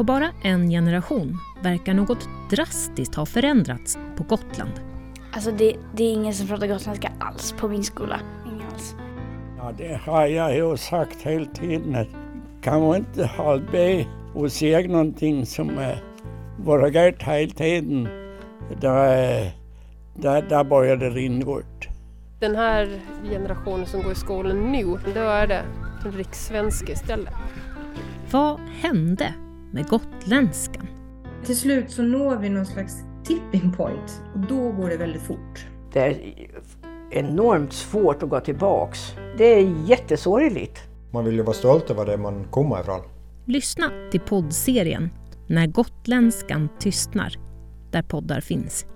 På bara en generation verkar något drastiskt ha förändrats på Gotland. Alltså det, det är ingen som pratar gotländska alls på min skola. Ingen alls. Ja, det har jag ju sagt hela tiden. att Kan man inte hålla med och säga någonting som är våra gött hela tiden, då, eh, då, då börjar det rinna bort. Den här generationen som går i skolan nu, då är det rikssvenska istället. Vad hände med gotländskan? Till slut så når vi någon slags tipping point och då går det väldigt fort. Det är enormt svårt att gå tillbaks. Det är jättesorgligt. Man vill ju vara stolt över det man kommer ifrån. Lyssna till poddserien När gotländskan tystnar, där poddar finns.